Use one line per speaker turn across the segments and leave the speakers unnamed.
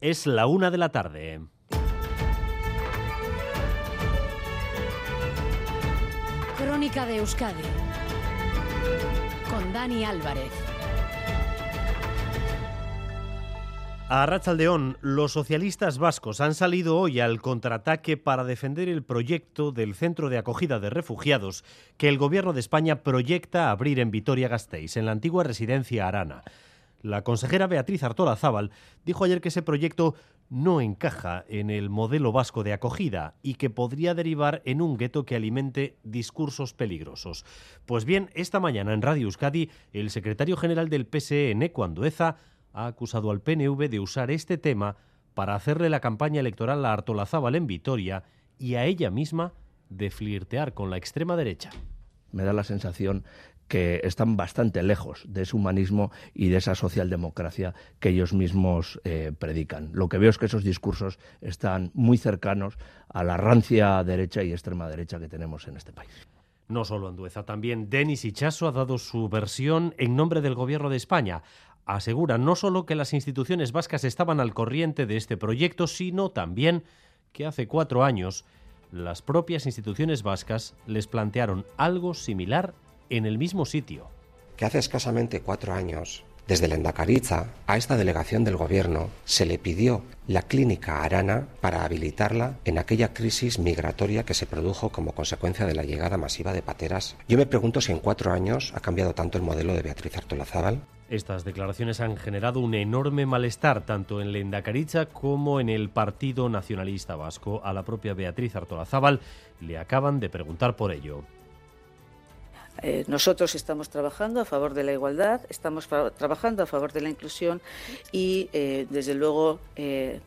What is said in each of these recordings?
Es la una de la tarde.
Crónica de Euskadi con Dani Álvarez.
A Rachaldeón, los socialistas vascos han salido hoy al contraataque para defender el proyecto del centro de acogida de refugiados que el gobierno de España proyecta abrir en Vitoria-Gasteiz, en la antigua residencia Arana. La consejera Beatriz Artola Zábal dijo ayer que ese proyecto no encaja en el modelo vasco de acogida y que podría derivar en un gueto que alimente discursos peligrosos. Pues bien, esta mañana en Radio Euskadi, el secretario general del PSE, Neco Andueza, ha acusado al PNV de usar este tema para hacerle la campaña electoral a Artola Zábal en Vitoria y a ella misma de flirtear con la extrema derecha.
Me da la sensación que están bastante lejos de ese humanismo y de esa socialdemocracia que ellos mismos eh, predican. Lo que veo es que esos discursos están muy cercanos a la rancia derecha y extrema derecha que tenemos en este país.
No solo Andueza, también Denis Ichaso ha dado su versión en nombre del Gobierno de España. Asegura no solo que las instituciones vascas estaban al corriente de este proyecto, sino también que hace cuatro años las propias instituciones vascas les plantearon algo similar en el mismo sitio.
Que hace escasamente cuatro años, desde la Endacariza a esta delegación del gobierno se le pidió la clínica Arana para habilitarla en aquella crisis migratoria que se produjo como consecuencia de la llegada masiva de pateras. Yo me pregunto si en cuatro años ha cambiado tanto el modelo de Beatriz Artolazábal.
Estas declaraciones han generado un enorme malestar tanto en Lendakaricha como en el Partido Nacionalista Vasco. A la propia Beatriz Artolazábal le acaban de preguntar por ello.
Eh, nosotros estamos trabajando a favor de la igualdad, estamos trabajando a favor de la inclusión y, eh, desde luego, eh,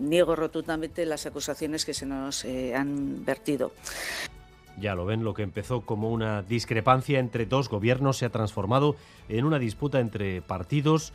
niego rotundamente las acusaciones que se nos han vertido.
Ya lo ven, lo que empezó como una discrepancia entre dos gobiernos se ha transformado en una disputa entre partidos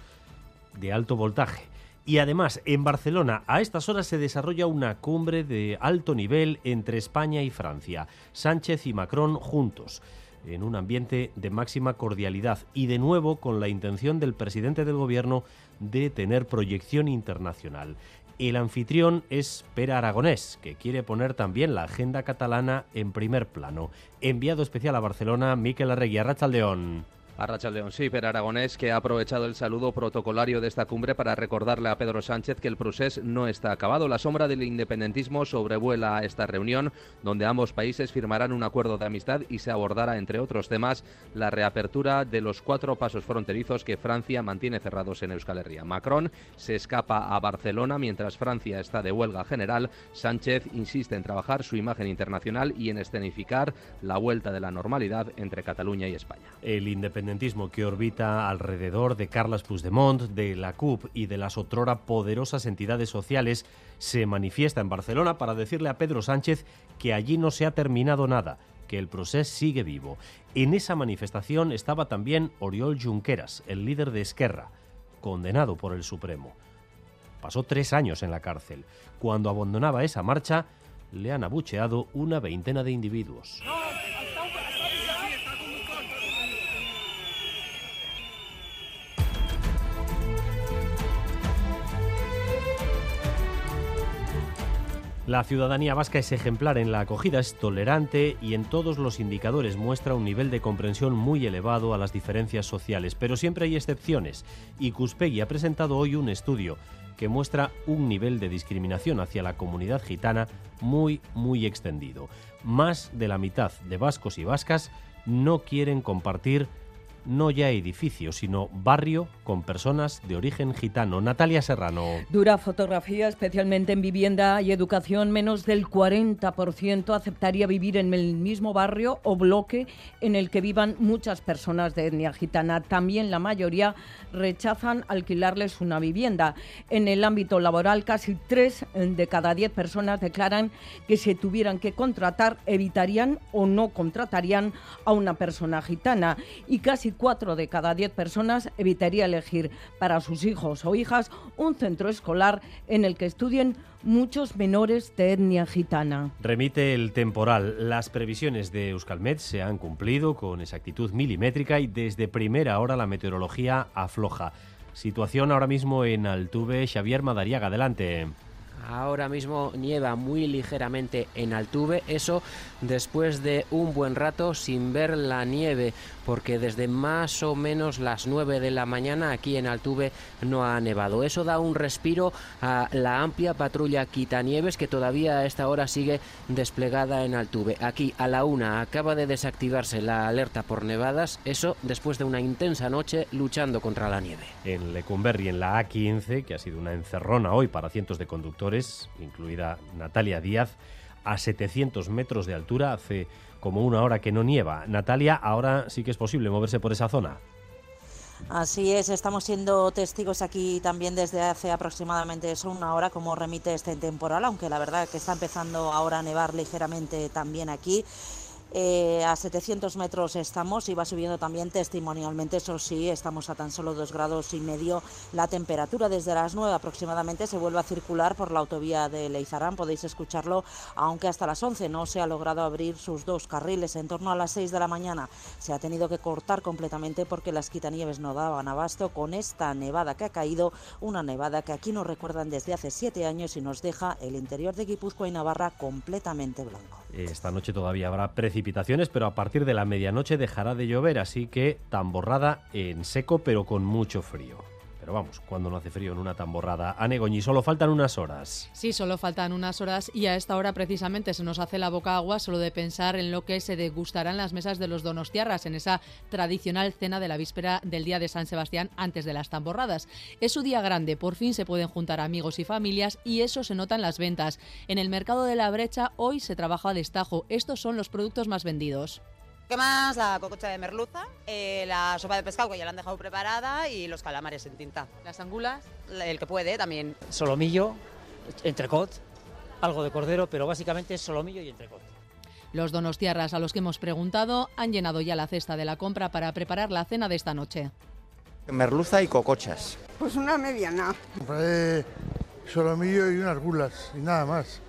de alto voltaje. Y además, en Barcelona, a estas horas se desarrolla una cumbre de alto nivel entre España y Francia. Sánchez y Macron juntos en un ambiente de máxima cordialidad y de nuevo con la intención del presidente del gobierno de tener proyección internacional. El anfitrión es Pera Aragonés, que quiere poner también la agenda catalana en primer plano. Enviado especial a Barcelona, Miquel Arregui, Arrachaldeón.
A León, sí, pero Aragonés, que ha aprovechado el saludo protocolario de esta cumbre para recordarle a Pedro Sánchez que el procés no está acabado. La sombra del independentismo sobrevuela esta reunión, donde ambos países firmarán un acuerdo de amistad y se abordará, entre otros temas, la reapertura de los cuatro pasos fronterizos que Francia mantiene cerrados en Euskal Herria. Macron se escapa a Barcelona mientras Francia está de huelga general. Sánchez insiste en trabajar su imagen internacional y en escenificar la vuelta de la normalidad entre Cataluña y España.
El independentismo que orbita alrededor de Carles Puigdemont, de la CUP y de las otrora poderosas entidades sociales se manifiesta en Barcelona para decirle a Pedro Sánchez que allí no se ha terminado nada, que el proceso sigue vivo. En esa manifestación estaba también Oriol Junqueras, el líder de Esquerra, condenado por el Supremo. Pasó tres años en la cárcel. Cuando abandonaba esa marcha, le han abucheado una veintena de individuos. La ciudadanía vasca es ejemplar en la acogida, es tolerante y en todos los indicadores muestra un nivel de comprensión muy elevado a las diferencias sociales, pero siempre hay excepciones y Cuspegui ha presentado hoy un estudio que muestra un nivel de discriminación hacia la comunidad gitana muy, muy extendido. Más de la mitad de vascos y vascas no quieren compartir no ya edificio, sino barrio con personas de origen gitano. Natalia Serrano.
Dura fotografía, especialmente en vivienda y educación. Menos del 40% aceptaría vivir en el mismo barrio o bloque en el que vivan muchas personas de etnia gitana. También la mayoría rechazan alquilarles una vivienda. En el ámbito laboral, casi 3 de cada 10 personas declaran que si tuvieran que contratar, evitarían o no contratarían a una persona gitana. Y casi cuatro de cada diez personas evitaría elegir para sus hijos o hijas un centro escolar en el que estudien muchos menores de etnia gitana.
Remite el temporal. Las previsiones de Euskalmet se han cumplido con exactitud milimétrica y desde primera hora la meteorología afloja. Situación ahora mismo en Altuve, Xavier Madariaga, adelante.
Ahora mismo nieva muy ligeramente en Altuve, eso después de un buen rato sin ver la nieve, porque desde más o menos las 9 de la mañana aquí en Altuve no ha nevado. Eso da un respiro a la amplia patrulla Quitanieves que todavía a esta hora sigue desplegada en Altuve. Aquí a la una acaba de desactivarse la alerta por nevadas, eso después de una intensa noche luchando contra la nieve.
En Lecumberri, en la A15, que ha sido una encerrona hoy para cientos de conductores, incluida Natalia Díaz, a 700 metros de altura. Hace como una hora que no nieva. Natalia, ahora sí que es posible moverse por esa zona.
Así es, estamos siendo testigos aquí también desde hace aproximadamente una hora, como remite este temporal, aunque la verdad que está empezando ahora a nevar ligeramente también aquí. Eh, a 700 metros estamos y va subiendo también testimonialmente, eso sí, estamos a tan solo dos grados y medio. La temperatura desde las 9 aproximadamente se vuelve a circular por la autovía de Leizarán, podéis escucharlo, aunque hasta las 11 no se ha logrado abrir sus dos carriles. En torno a las 6 de la mañana se ha tenido que cortar completamente porque las quitanieves no daban abasto con esta nevada que ha caído, una nevada que aquí nos recuerdan desde hace siete años y nos deja el interior de Guipúzcoa y Navarra completamente blanco.
Esta noche todavía habrá precipitaciones, pero a partir de la medianoche dejará de llover, así que tamborrada en seco, pero con mucho frío. Pero vamos, cuando no hace frío en una tamborrada. A Negoñi, solo faltan unas horas.
Sí, solo faltan unas horas y a esta hora precisamente se nos hace la boca agua solo de pensar en lo que se degustarán las mesas de los donostiarras en esa tradicional cena de la víspera del día de San Sebastián antes de las tamborradas. Es su día grande, por fin se pueden juntar amigos y familias y eso se nota en las ventas. En el mercado de la brecha hoy se trabaja a destajo. Estos son los productos más vendidos.
¿Qué más? La cococha de merluza, eh, la sopa de pescado que ya la han dejado preparada y los calamares en tinta.
¿Las angulas?
El que puede también.
Solomillo, entrecot, algo de cordero, pero básicamente es solomillo y entrecot.
Los donostiarras a los que hemos preguntado han llenado ya la cesta de la compra para preparar la cena de esta noche.
Merluza y cocochas.
Pues una mediana.
Compré solomillo y unas gulas y nada más.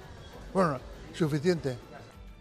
Bueno, suficiente.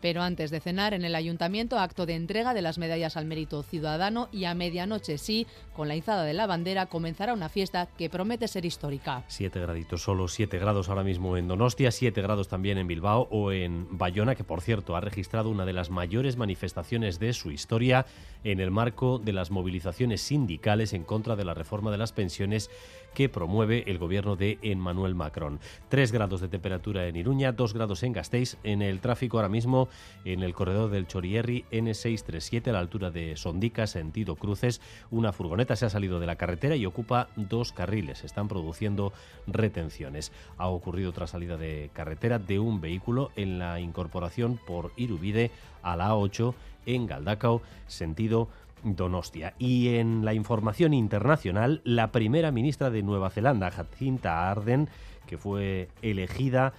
Pero antes de cenar en el ayuntamiento, acto de entrega de las medallas al mérito ciudadano y a medianoche sí, con la izada de la bandera, comenzará una fiesta que promete ser histórica.
Siete graditos, solo siete grados ahora mismo en Donostia, siete grados también en Bilbao o en Bayona, que por cierto ha registrado una de las mayores manifestaciones de su historia en el marco de las movilizaciones sindicales en contra de la reforma de las pensiones que promueve el gobierno de Emmanuel Macron. Tres grados de temperatura en Iruña, dos grados en Gasteiz, en el tráfico ahora mismo en el corredor del Chorierri N637 a la altura de Sondica, sentido cruces. Una furgoneta se ha salido de la carretera y ocupa dos carriles. Se están produciendo retenciones. Ha ocurrido otra salida de carretera de un vehículo en la incorporación por Irubide a la A8 en Galdacao, sentido Donostia. Y en la información internacional, la primera ministra de Nueva Zelanda, Jacinta Arden, que fue elegida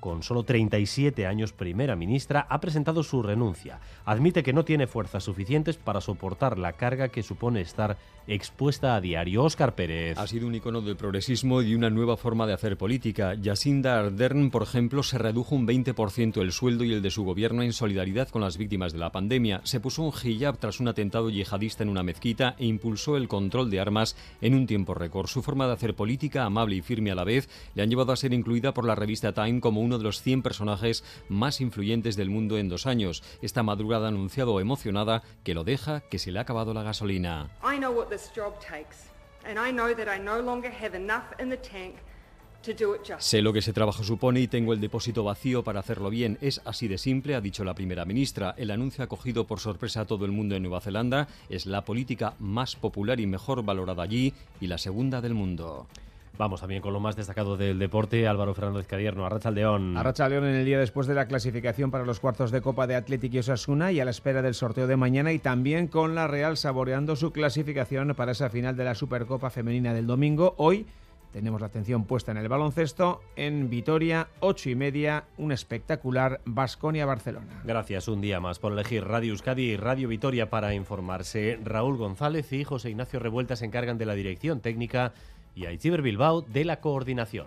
con solo 37 años primera ministra, ha presentado su renuncia. Admite que no tiene fuerzas suficientes para soportar la carga que supone estar expuesta a diario. Óscar Pérez.
Ha sido un icono del progresismo y de una nueva forma de hacer política. Jacinda Ardern, por ejemplo, se redujo un 20% el sueldo y el de su gobierno en solidaridad con las víctimas de la pandemia. Se puso un hijab tras un atentado yihadista en una mezquita e impulsó el control de armas en un tiempo récord. Su forma de hacer política, amable y firme a la vez, le han llevado a ser incluida por la revista Time como uno de los 100 personajes más influyentes del mundo en dos años. Esta madrugada ha anunciado emocionada que lo deja, que se le ha acabado la gasolina. Sé lo que ese trabajo supone y tengo el depósito vacío para hacerlo bien. Es así de simple, ha dicho la primera ministra. El anuncio ha cogido por sorpresa a todo el mundo en Nueva Zelanda. Es la política más popular y mejor valorada allí y la segunda del mundo.
Vamos también con lo más destacado del deporte, Álvaro Fernández Cadierno, Arracha León.
Arracha León en el día después de la clasificación para los cuartos de Copa de Atlético y Osasuna y a la espera del sorteo de mañana y también con la Real saboreando su clasificación para esa final de la Supercopa Femenina del domingo. Hoy tenemos la atención puesta en el baloncesto. En Vitoria, ocho y media, un espectacular Basconia-Barcelona.
Gracias un día más por elegir Radio Euskadi y Radio Vitoria para informarse. Raúl González y José Ignacio Revuelta se encargan de la dirección técnica y Aichiber Bilbao de la coordinación.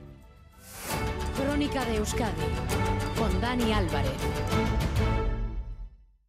Crónica de Euskadi con Dani Álvarez.